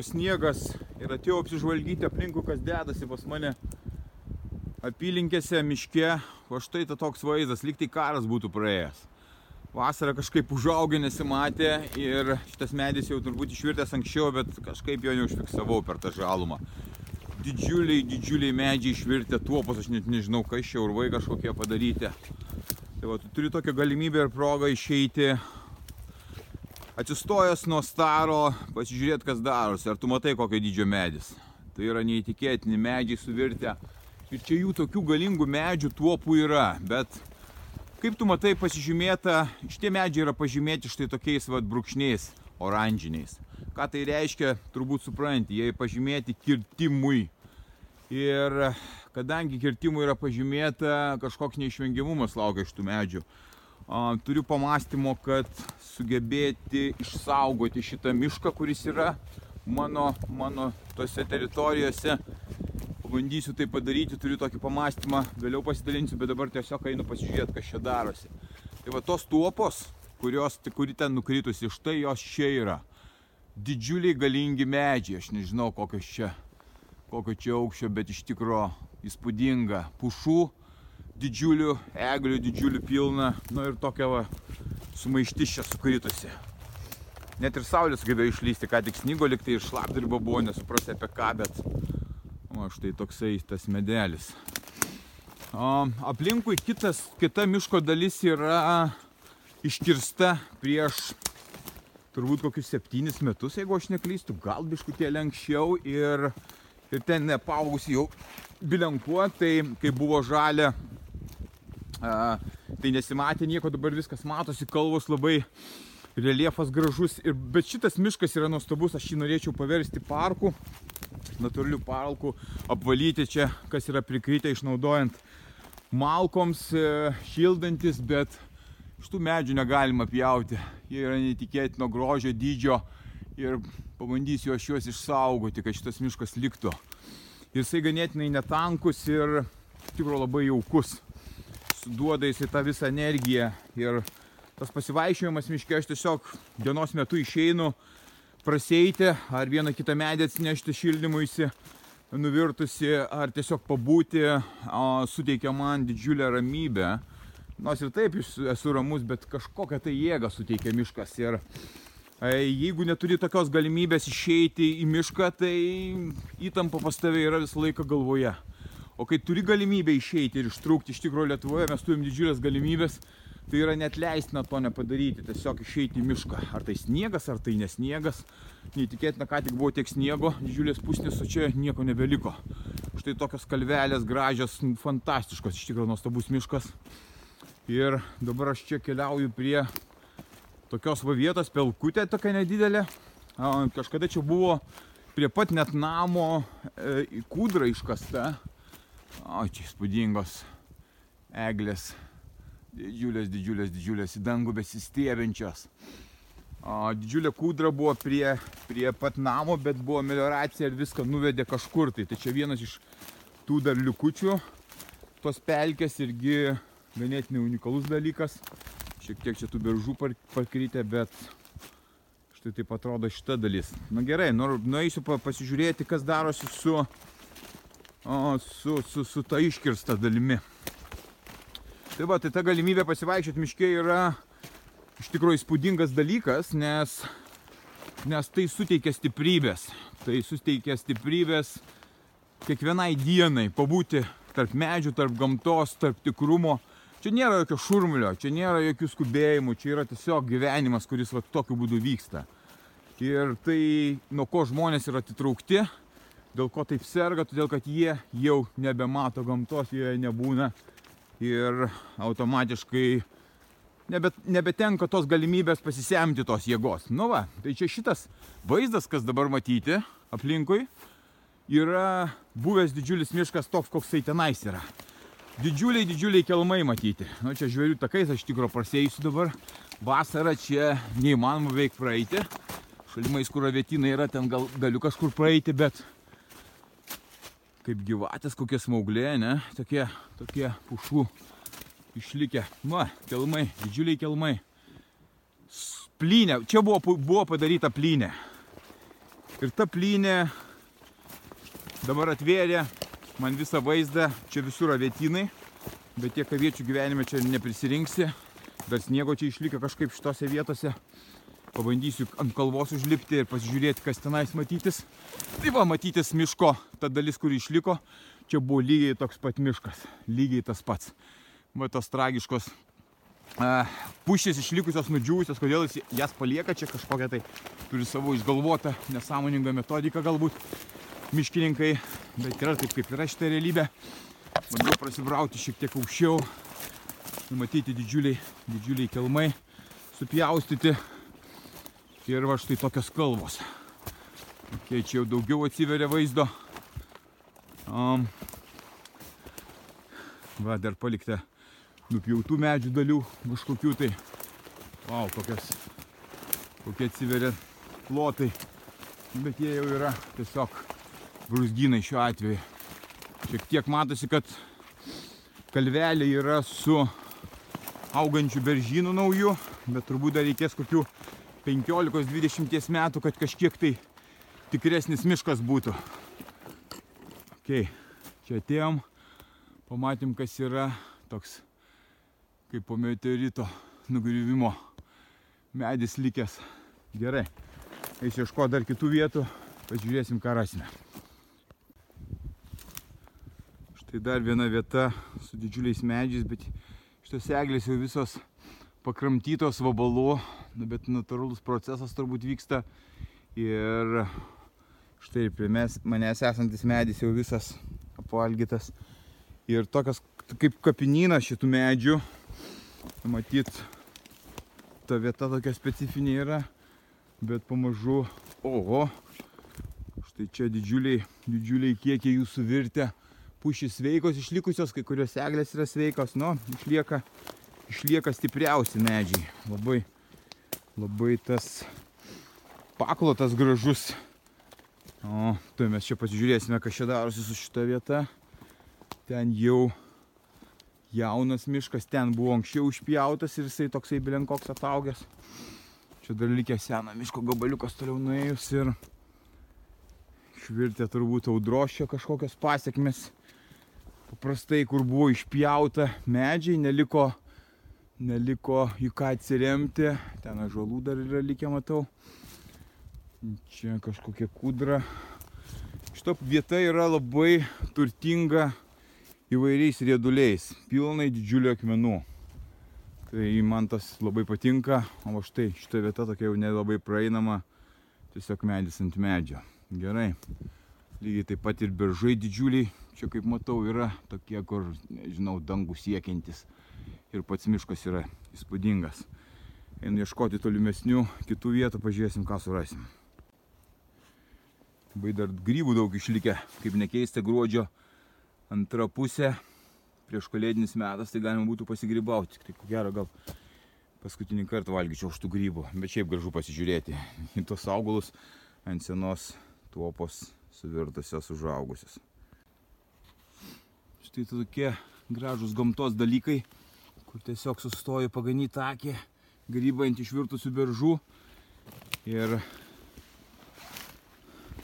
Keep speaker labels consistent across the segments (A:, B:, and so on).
A: Aptirpo sniegas ir atėjau apsižvalgyti aplinkui, kas dedasi pas mane apylinkėse, miške. O štai ta toks vaizdas, lyg tai karas būtų praėjęs. Vasarą kažkaip užaugę nesimatė ir šitas medis jau turbūt išvirtęs anksčiau, bet kažkaip jo neužfiksavau per tą žalumą. Didžiuliai, didžiuliai medžiai išvirtę tuopos, aš net nežinau, kas čia urvai kažkokie padaryti. Tai va, tu turi tokią galimybę ir progą išeiti atsistojęs nuo staro, pasižiūrėti, kas darosi. Ar tu matai, kokio dydžio medis? Tai yra neįtikėtini medžiai suvirtę. Ir čia jų tokių galingų medžių tuopų yra. Bet kaip tu matai pasižymėta, šitie medžiai yra pažymėti štai tokiais vad brūkšniais, oranžiniais. Ką tai reiškia, turbūt supranti, jie pažymėti kirtimui. Ir kadangi kirtimui yra pažymėta, kažkoks neišvengiamumas laukia iš tų medžių turiu pamastymo, kad sugebėti išsaugoti šitą mišką, kuris yra mano, mano tose teritorijose. Pabandysiu tai padaryti, turiu tokį pamastymą, vėliau pasidalinsiu, bet dabar tiesiog einu pasižiūrėti, kas čia darosi. Tai va tos tuopos, kurios, kuri ten nukritusi, štai jos čia yra. Didžiuliai galingi medžiai, aš nežinau kokios čia, kokio čia aukščio, bet iš tikro įspūdinga. Pušų didžiulių eglių, didžiulių pilna, nu ir tokia va sumaištis čia sukritusi. Net ir saulės sugebėjo išlysti, ką tik snygo liktai ir šlapdirba buvo, nesuprasi apie ką, bet o štai toksai tas medelis. O, aplinkui kitas, kita miško dalis yra iškirsta prieš turbūt kokius septynis metus, jeigu aš neklystu, gal biškutėlį anksčiau ir, ir ten nepaugusi jau bilenkuo, tai kai buvo žalia tai nesimatė nieko, dabar viskas matosi, kalvos labai reljefas gražus, ir, bet šitas miškas yra nuostabus, aš jį norėčiau paversti parku, natūralių parkų, apvalyti čia, kas yra prikritę išnaudojant malkoms, e, šildantis, bet šitų medžių negalima pjauti, jie yra neįtikėtino grožio dydžio ir pabandysiu aš juos išsaugoti, kad šitas miškas liktų. Jisai ganėtinai netankus ir tikro labai jaukus duoda jisai tą visą energiją ir tas pasivaiščiojimas miške aš tiesiog dienos metu išeinu praseiti ar vieną kitą medį atsinešti šildymuisi nuvirtusi ar tiesiog pabūti o, suteikia man didžiulę ramybę. Nors ir taip esu ramus bet kažkokią tai jėgą suteikia miškas ir e, jeigu neturi tokios galimybės išeiti į mišką tai įtampa pas tave yra visą laiką galvoje O kai turi galimybę išeiti ir ištrūkti iš tikrųjų Lietuvoje, mes turim didžiulės galimybės, tai yra net leistina to nepadaryti, tiesiog išeiti į mišką. Ar tai sniegas, ar tai nesniegas. Neįtikėtina, ką tik buvo tiek sniego, didžiulės pusnės, o čia nieko nebeliko. Štai tokios kalvelės gražios, fantastiškos, iš tikrųjų nuostabus miškas. Ir dabar aš čia keliauju prie tokios va vietos, pelkutė tokia nedidelė. Kažkada čia buvo prie pat net namo e, kūdra iškasta O čia įspūdingos eglės, didžiulės, didžiulės, didžiulės į dangų besistiebiančios. O didžiulė kūdra buvo prie, prie pat namo, bet buvo melioracija ir viską nuvedė kažkur. Tai, tai čia vienas iš tų dar liukučių tos pelkės irgi ganėtinai unikalus dalykas. Šiek tiek čia tų beržų pakrytė, bet štai taip atrodo šita dalis. Na gerai, nueisiu pasižiūrėti, kas darosi su o, su, su, su ta iškirsta dalimi. Tai va, tai ta galimybė pasivaikščioti miške yra iš tikrųjų įspūdingas dalykas, nes, nes tai suteikia stiprybės. Tai suteikia stiprybės kiekvienai dienai pabūti tarp medžių, tarp gamtos, tarp tikrumo. Čia nėra jokio šurmulio, čia nėra jokių skubėjimų, čia yra tiesiog gyvenimas, kuris va tokiu būdu vyksta. Ir tai, nuo ko žmonės yra atitraukti, Dėl ko taip serga? Todėl, kad jie jau nebemato gamtos, joje nebūna ir automatiškai nebet, nebetenka tos galimybės pasisemti tos jėgos. Nu va, tai čia šitas vaizdas, kas dabar matyti aplinkui, yra buvęs didžiulis miškas toks, koks tai tenais yra. Didžiuliai, didžiuliai kelmai matyti. Nu, čia žvėrių takais, aš tikro prasėjusiu dabar. Vasarą čia neįmanoma veik praeiti. Šalimais, kur avietinai yra, ten gal, galiu kažkur praeiti, bet kaip gyvatės, kokie smauglė, ne? Tokie, tokie pušų išlikę. Nu, kelmai, didžiuliai kelmai. Plynė, čia buvo, buvo padaryta plynė. Ir ta plynė dabar atvėrė man visą vaizdą, čia visur avietinai, bet tiek aviečių gyvenime čia neprisirinksi. Dar sniego čia išlikę kažkaip šitose vietose. Pabandysiu ant kalvos užlipti ir pasižiūrėti, kas tenais matytis. Tai va, matytis miško, ta dalis, kur išliko, čia buvo lygiai toks pat miškas. Lygiai tas pats. Va tos tragiškos uh, pušės išlikusios nudžiūvusios, kodėl jis jas palieka čia kažkokią tai turi savo išgalvotą nesąmoningą metodiką galbūt miškininkai, bet yra taip kaip yra šitą realybę. Bandau prasibrauti šiek tiek aukščiau, matyti didžiuliai, didžiuliai kelmai, supjaustyti ir va štai tokios kalvos. Okay, čia jau daugiau atsiveria vaizdo. Um, va, dar palikta nupjautų medžių dalių kažkokių tai. Wow, kokias, kokie atsiveria plotai. Bet jie jau yra tiesiog brūzgynai šiuo atveju. Šiek tiek matosi, kad kalvelė yra su augančių beržynų naujų, bet turbūt dar reikės kokių 15-20 metų, kad kažkiek tai tikresnis miškas būtų. Ok, čia atėjom, pamatėm, kas yra toks kaip po meteorito nugriuvimo medis likęs. Gerai, eisiu ieško dar kitų vietų, pažiūrėsim, ką rasime. Tai dar viena vieta su didžiuliais medžiais, bet šitos eglės jau visos pakramtytos vabalu, nu, bet natūralus procesas turbūt vyksta. Ir štai prie mes, manęs esantis medis jau visas apvalgytas. Ir tokias kaip kapinynas šitų medžių. Matyt, ta vieta tokia specifinė yra, bet pamažu, oho, štai čia didžiuliai, didžiuliai kiekiai jų suvirtę pušys sveikos išlikusios, kai kurios eglės yra sveikos, nu, išlieka, išlieka stipriausi medžiai. Labai, labai tas paklotas gražus. O, tai mes čia pasižiūrėsime, kas čia darosi su šita vieta. Ten jau jaunas miškas, ten buvo anksčiau užpjautas ir jisai toksai bilenkoks ataugęs. Čia dar likė seną miško gabaliukas toliau nuėjus ir švirtė turbūt audrošio kažkokios pasiekmes paprastai, kur buvo išpjauta medžiai, neliko, neliko į ką atsiremti. Ten žolų dar yra likę, matau. Čia kažkokia kudra. Šita vieta yra labai turtinga įvairiais rieduliais, pilnai didžiulių akmenų. Tai man tas labai patinka, o štai šita vieta tokia jau nelabai praeinama, tiesiog medis ant medžio. Gerai. Lygiai taip pat ir beržai didžiuliai, čia kaip matau yra tokie, kur, nežinau, dangų siekiantis. Ir pats miškas yra įspūdingas. Einu ieškoti tolimesnių kitų vietų, pažiūrėsim, ką surasim. Bai dar grybų daug išlikę, kaip nekeista gruodžio antra pusė. Prieš kalėdinis metas tai galima būtų pasigrybauti. Tai ko gero gal paskutinį kartą valgyčiau už tų grybų. Bet šiaip gražu pasižiūrėti į tos augalus ant senos tuopos suvirtusios užaugusios. Štai tokie gražus gamtos dalykai, kur tiesiog sustoju paganyti akį, grybą ant išvirtusių beržų. Ir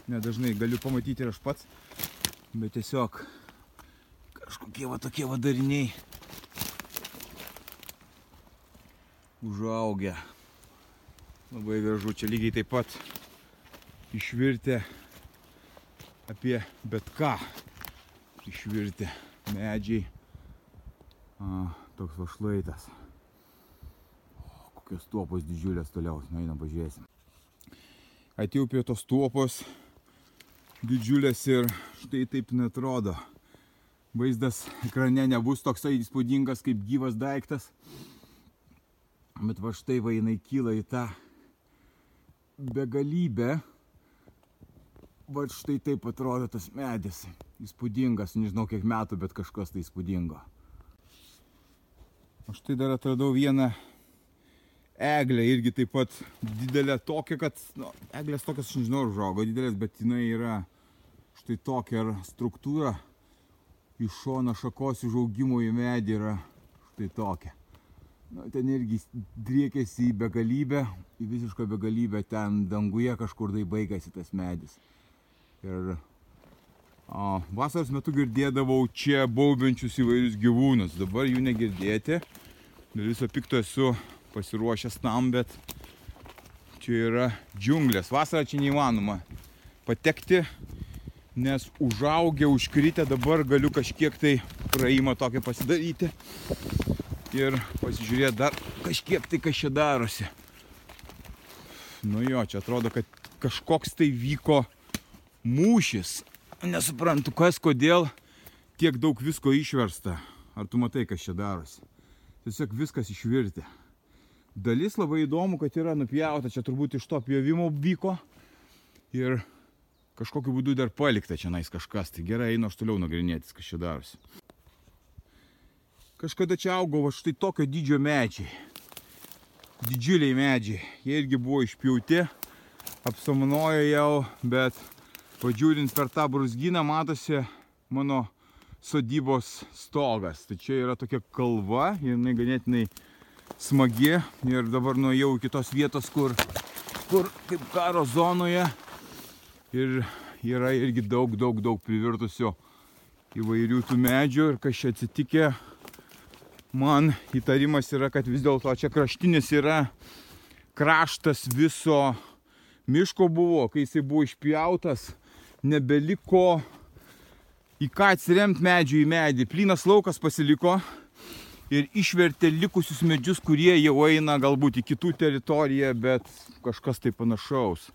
A: nedažnai galiu pamatyti ir aš pats, bet tiesiog kažkokie va tokie va dariniai užaugę. Labai gražu, čia lygiai taip pat išvirtė apie bet ką išvirti medžiai. A, toks va šlaitas. O, kokios tuopos didžiulės toliau, nu einam pažiūrėsim. Atėjau prie tos tuopos didžiulės ir štai taip netrodo. Vaizdas ekrane nebus toksai įspūdingas kaip gyvas daiktas. Bet va štai va jinai kyla į tą begalybę. Va štai taip atrodo tas medis. Įspūdingas, nežinau kiek metų, bet kažkas tai įspūdingo. Aš tai dar atradau vieną eglę, irgi taip pat didelė tokia, kad, nu, eglės tokias, aš nežinau, žogo didelės, bet jinai yra štai tokia struktūra. Iš šono šakos užaugimo į medį yra štai tokia. Nu, ten irgi driekėsi į begalybę, į visišką begalybę, ten danguje kažkur tai baigėsi tas medis. Ir o, vasaros metu girdėdavau čia baubiančius įvairius gyvūnus, dabar jų negirdėti. Dėl viso pikto esu pasiruošęs tam, bet čia yra džiunglės. Vasarą čia neįmanoma patekti, nes užaugę, užkritę dabar galiu kažkiek tai praėjimą tokią pasidaryti ir pasižiūrėti dar kažkiek tai kas čia darosi. Nu jo, čia atrodo, kad kažkoks tai vyko mūšis. Nesuprantu, kas, kodėl tiek daug visko išversta. Ar tu matai, kas čia darosi? Tiesiog viskas išvirtė. Dalis labai įdomu, kad yra nupjauta, čia turbūt iš to pjovimo vyko. Ir kažkokiu būdu dar palikta čia nais kažkas. Tai gerai, einu aš toliau nagrinėtis, kas čia darosi. Kažkada čia augo va štai tokio dydžio medžiai. Didžiuliai medžiai. Jie irgi buvo išpjauti, apsamanojo jau, bet pažiūrint per tą brusgyną matosi mano sodybos stogas. Tai čia yra tokia kalva, jinai ganėtinai smagi. Ir dabar nuėjau iki tos vietos, kur, kur kaip karo zonoje. Ir yra irgi daug, daug, daug privirtusio įvairių tų medžių. Ir kas čia atsitikė, man įtarimas yra, kad vis dėlto čia kraštinis yra. Kraštas viso miško buvo, kai jisai buvo išpjautas, nebeliko į ką atsiremti medžių į medį. Plynas laukas pasiliko ir išvertė likusius medžius, kurie jau eina galbūt į kitų teritoriją, bet kažkas tai panašaus.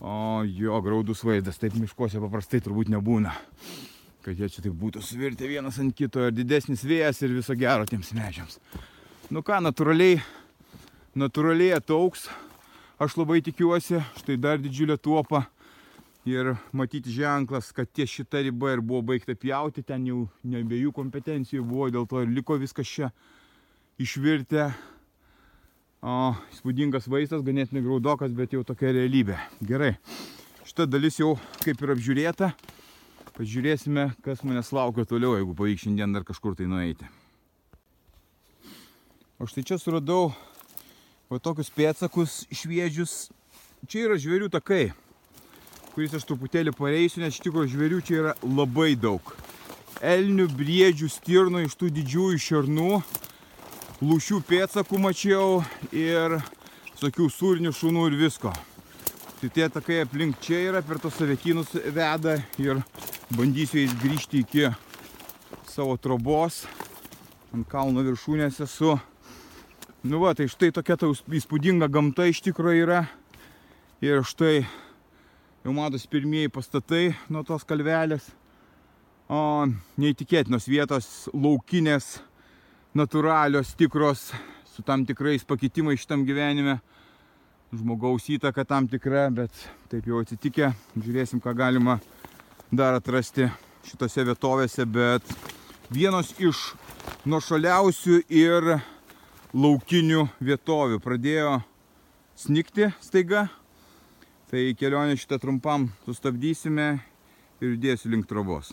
A: O jo, graudus vaizdas, taip miškuose paprastai turbūt nebūna kad jie čia taip būtų suvirtę vienas ant kito ir didesnis vėjas ir viso gero tiems medžiams. Nu ką, natūraliai, natūraliai atauks, aš labai tikiuosi, štai dar didžiulė tuopa ir matyti ženklas, kad ties šita riba ir buvo baigta pjauti, ten jau ne abiejų kompetencijų buvo, dėl to ir liko viskas čia išvirtę. O, įspūdingas vaizdas, ganėtinai graudokas, bet jau tokia realybė. Gerai, šita dalis jau kaip ir apžiūrėta. Pažiūrėsime, kas manęs laukia toliau, jeigu pavyks šiandien dar kažkur tai nueiti. O štai čia suradau va tokius pėtsakus šviežius. Čia yra žvėrių takai, kuris aš truputėlį pareisiu, nes iš tikrųjų žvėrių čia yra labai daug. Elnių, briedžių, stirnų, iš tų didžiųjų šernų, lūšių pėtsakų mačiau ir tokių sūrinių šunų ir visko. Tai tie takai aplink čia yra, per tos savekynus veda ir bandysiu jais grįžti iki savo trobos. Ant kalno viršūnės esu. Nu va, tai štai tokia ta įspūdinga gamta iš tikrųjų yra. Ir štai jau matos pirmieji pastatai nuo tos kalvelės. O, neįtikėtinos vietos, laukinės, natūralios, tikros, su tam tikrais pakitimais šitam gyvenime. Žmogaus įtaka tam tikra, bet taip jau atsitikė. Žiūrėsim, ką galima dar atrasti šitose vietovėse, bet vienos iš nuošaliausių ir laukinių vietovių pradėjo snikti staiga. Tai kelionę šitą trumpam sustabdysime ir judėsiu link trobos.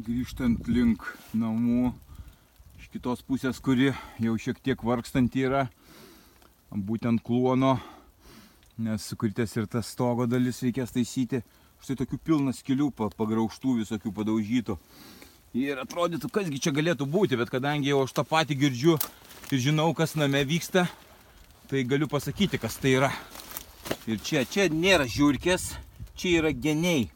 A: Grįžtant link namų iš kitos pusės, kuri jau šiek tiek vargstant yra, būtent kluono, nes sukritęs ir tas stogo dalis reikės taisyti štai tokių pilnas skilių pagrauštų visokių padaužytų. Ir atrodytų, kasgi čia galėtų būti, bet kadangi jau aš tą patį girdžiu ir žinau, kas name vyksta, tai galiu pasakyti, kas tai yra. Ir čia, čia nėra žiūrkės, čia yra geniai.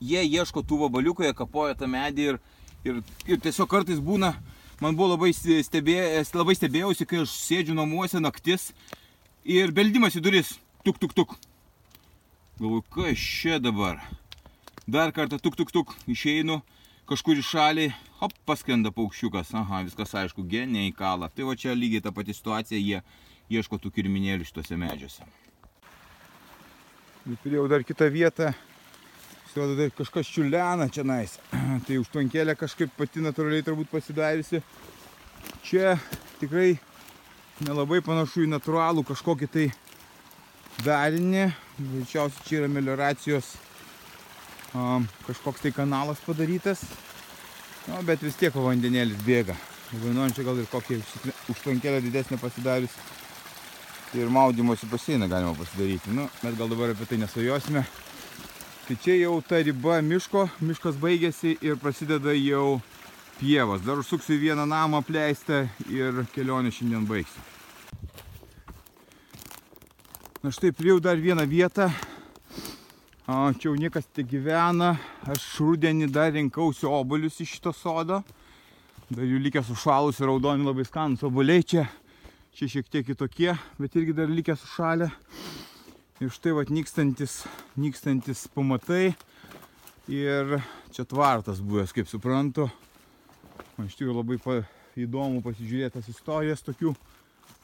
A: Jie ieško tų vabaliukų, jie kapoja tą medį ir, ir, ir tiesiog kartais būna, man buvo labai, stebė, labai stebėjausi, kai aš sėdžiu namuose naktis ir beldimas į duris, tuk, tuk, tuk. Galvoju, kas čia dabar? Dar kartą tuk tuk tuk išeinu kažkur į šalį,
B: hop, paskrenda paukščiukas, aha, viskas aišku, geniai kala. Tai va čia lygiai ta pati situacija, jie ieško tų kirminėlių šituose medžiuose.
A: Turėjau dar kitą vietą, Siuoda tai kažkas čiulena čia nais. Tai užtvankėlė kažkaip pati natūraliai turbūt pasidariusi. Čia tikrai nelabai panašu į natūralų kažkokį tai darinį. Greičiausiai čia yra melioracijos um, kažkoks tai kanalas padarytas. No, bet vis tiek vandenėlis bėga. Vainuojant čia gal ir kokį užtvankėlę didesnį pasidarius. Ir maudymosi baseiną galima pasidaryti. Nu, mes gal dabar apie tai nesvajosime. Tai čia jau ta riba miško, miškas baigėsi ir prasideda jau pievas. Dar užsuksiu į vieną namą apleistą ir kelionę šiandien baigsiu. Na štai priejau dar vieną vietą. Čia jau niekas te gyvena. Aš rudenį dar rinkausi obolius iš šito sodo. Dar jų likę sušalus ir raudoni labai skanus oboliai čia. Čia šiek tiek kitokie, bet irgi dar likę sušalę. Ir štai vat nykstantis, nykstantis pamatai. Ir čia tvartas buvęs, kaip suprantu. Man iš tikrųjų labai pa, įdomu pasižiūrėti tas istorijas tokių,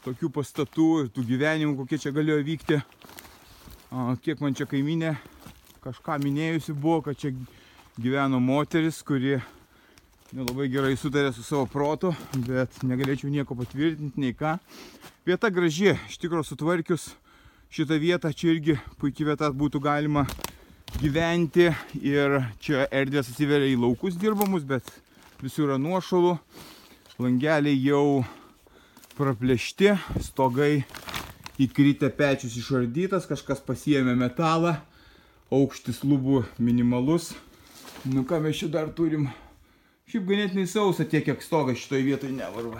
A: tokių pastatų ir tų gyvenimų, kokie čia galėjo vykti. A, kiek man čia kaiminė kažką minėjusi buvo, kad čia gyveno moteris, kuri nelabai gerai sutarė su savo protu, bet negalėčiau nieko patvirtinti, nei ką. Vieta graži, iš tikrųjų sutvarkius šitą vietą. Čia irgi puikiai vieta būtų galima gyventi ir čia erdvės atsiveria į laukus dirbamus, bet visur yra nuošalų. Langeliai jau praplėšti, stogai įkritę pečius išardytas, kažkas pasiėmė metalą, aukštis lubų minimalus. Nu ką mes čia dar turim? Šiaip ganėtinai sausa tiek, kiek stogas šitoje vietoje nevarva.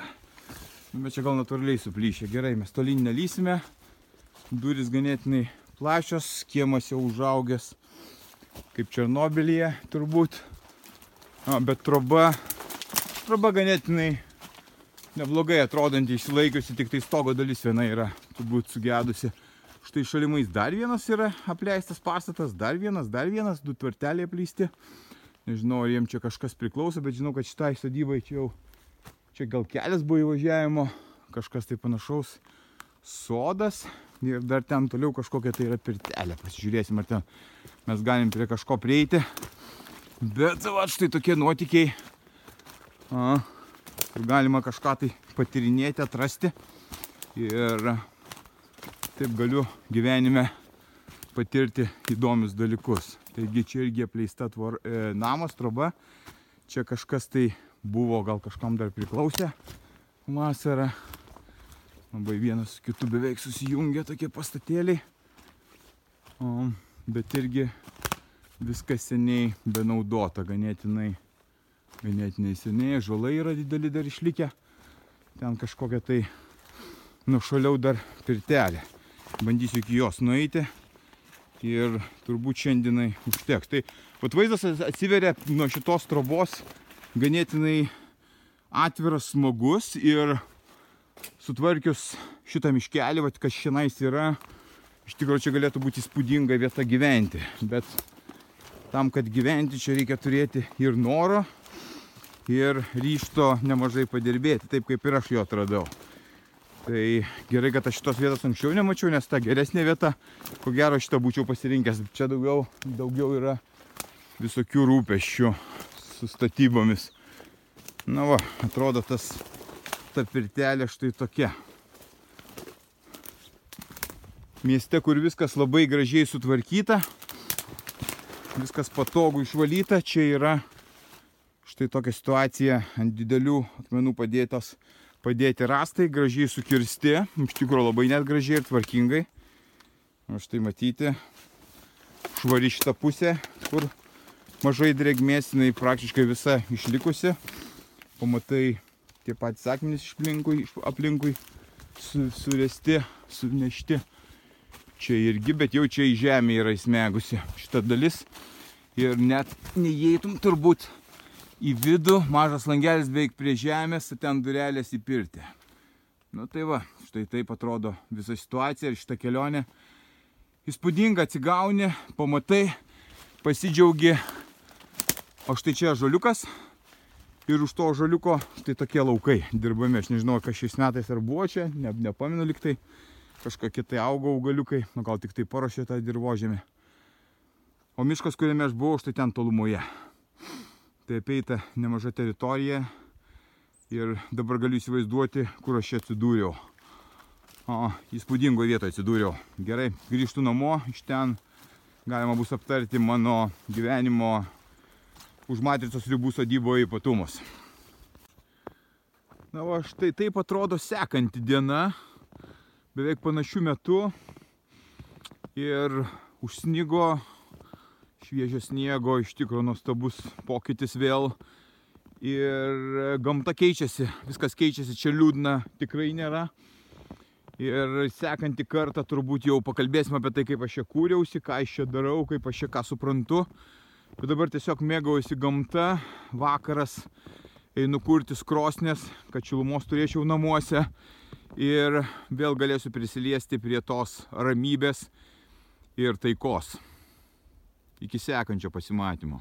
A: Nu, bet čia gal natūraliai suplyšė. Gerai, mes tolyn nelysime durys ganėtinai plačios, kiemas jau užaugęs kaip Černobilyje turbūt. A, bet troba, troba ganėtinai neblogai atrodanti išsilaikiusi, tik tai stogo dalis viena yra turbūt sugedusi. Štai šalimais dar vienas yra apleistas pastatas, dar vienas, dar vienas, du tvarteliai apleisti. Nežinau, ar jiem čia kažkas priklauso, bet žinau, kad šitai sodybai čia jau, čia gal kelias buvo įvažiavimo, kažkas tai panašaus. Sodas, ir dar ten toliau kažkokia tai yra pirtelė. Pasižiūrėsim, ar ten mes galim prie kažko prieiti. Bet va, štai tokie nuotikiai, a, kur galima kažką tai patirinėti, atrasti. Ir taip galiu gyvenime patirti įdomius dalykus. Taigi čia irgi apleista tvor, e, namas, troba. Čia kažkas tai buvo, gal kažkam dar priklausė vasarą. Labai vienas kitų beveik susijungia tokie pastatėliai. O, bet irgi viskas seniai benaudota, ganėtinai, ganėtinai seniai. Žolai yra dideli dar išlikę. Ten kažkokia tai nušaliau dar pirtelė. Bandysiu iki jos nueiti ir turbūt šiandienai užteks. Tai pat vaizdas atsiveria nuo šitos trobos ganėtinai atviras, smagus ir sutvarkius šitą miškelį, vat, kas šiandien yra, iš tikrųjų čia galėtų būti įspūdinga vieta gyventi. Bet tam, kad gyventi, čia reikia turėti ir noro, ir ryšto nemažai padirbėti, taip kaip ir aš jo atradau. Tai gerai, kad aš šitos vietos anksčiau nemačiau, nes ta geresnė vieta, ko gero šitą būčiau pasirinkęs. Čia daugiau, daugiau yra visokių rūpeščių su statybomis. Na va, atrodo tas ta pirtelė štai tokia. Mieste, kur viskas labai gražiai sutvarkyta, viskas patogu išvalyta, čia yra štai tokia situacija ant didelių akmenų padėtos padėti rastai, gražiai sukirsti, iš tikrųjų labai net gražiai ir tvarkingai. O štai matyti, švari šitą pusę, kur mažai drėgmės, jinai praktiškai visa išlikusi. Pamatai tie patys akmenys iš aplinkui, aplinkui su, suresti, sunešti. Čia irgi, bet jau čia į žemę yra įsmegusi šita dalis. Ir net neįeitum turbūt į vidų, mažas langelis beveik prie žemės, ten durelės į pirtį. Nu tai va, štai taip atrodo visa situacija ir šita kelionė. Įspūdinga atsigauni, pamatai, pasidžiaugi. O štai čia žoliukas, Ir už to žaliuko štai tokie laukai dirbami. Aš nežinau, kas šiais metais ar buvo čia, ne, nepamenu liktai. Kažkokie tai augo augaliukai, nu gal tik tai paruošė tą dirbožėmį. O miškas, kuriame aš buvau, štai ten tolumoje. Tai apeita nemaža teritorija. Ir dabar galiu įsivaizduoti, kur aš čia atsidūriau. O, įspūdingoje vietoje atsidūriau. Gerai, grįžtu namo, iš ten galima bus aptarti mano gyvenimo už matricos ribų sodyboje ypatumus. Na, o štai taip atrodo sekanti diena, beveik panašių metų. Ir užsnigo, šviežio sniego, iš tikrųjų nuostabus pokytis vėl. Ir gamta keičiasi, viskas keičiasi, čia liūdna tikrai nėra. Ir sekantį kartą turbūt jau pakalbėsime apie tai, kaip aš čia kūriausi, ką aš čia darau, kaip aš čia ką suprantu. Bet dabar tiesiog mėgaujasi gamta, vakaras, einu kurtis krosnės, kad šilumos turėčiau namuose ir vėl galėsiu prisiliesti prie tos ramybės ir taikos. Iki sekančio pasimatymo.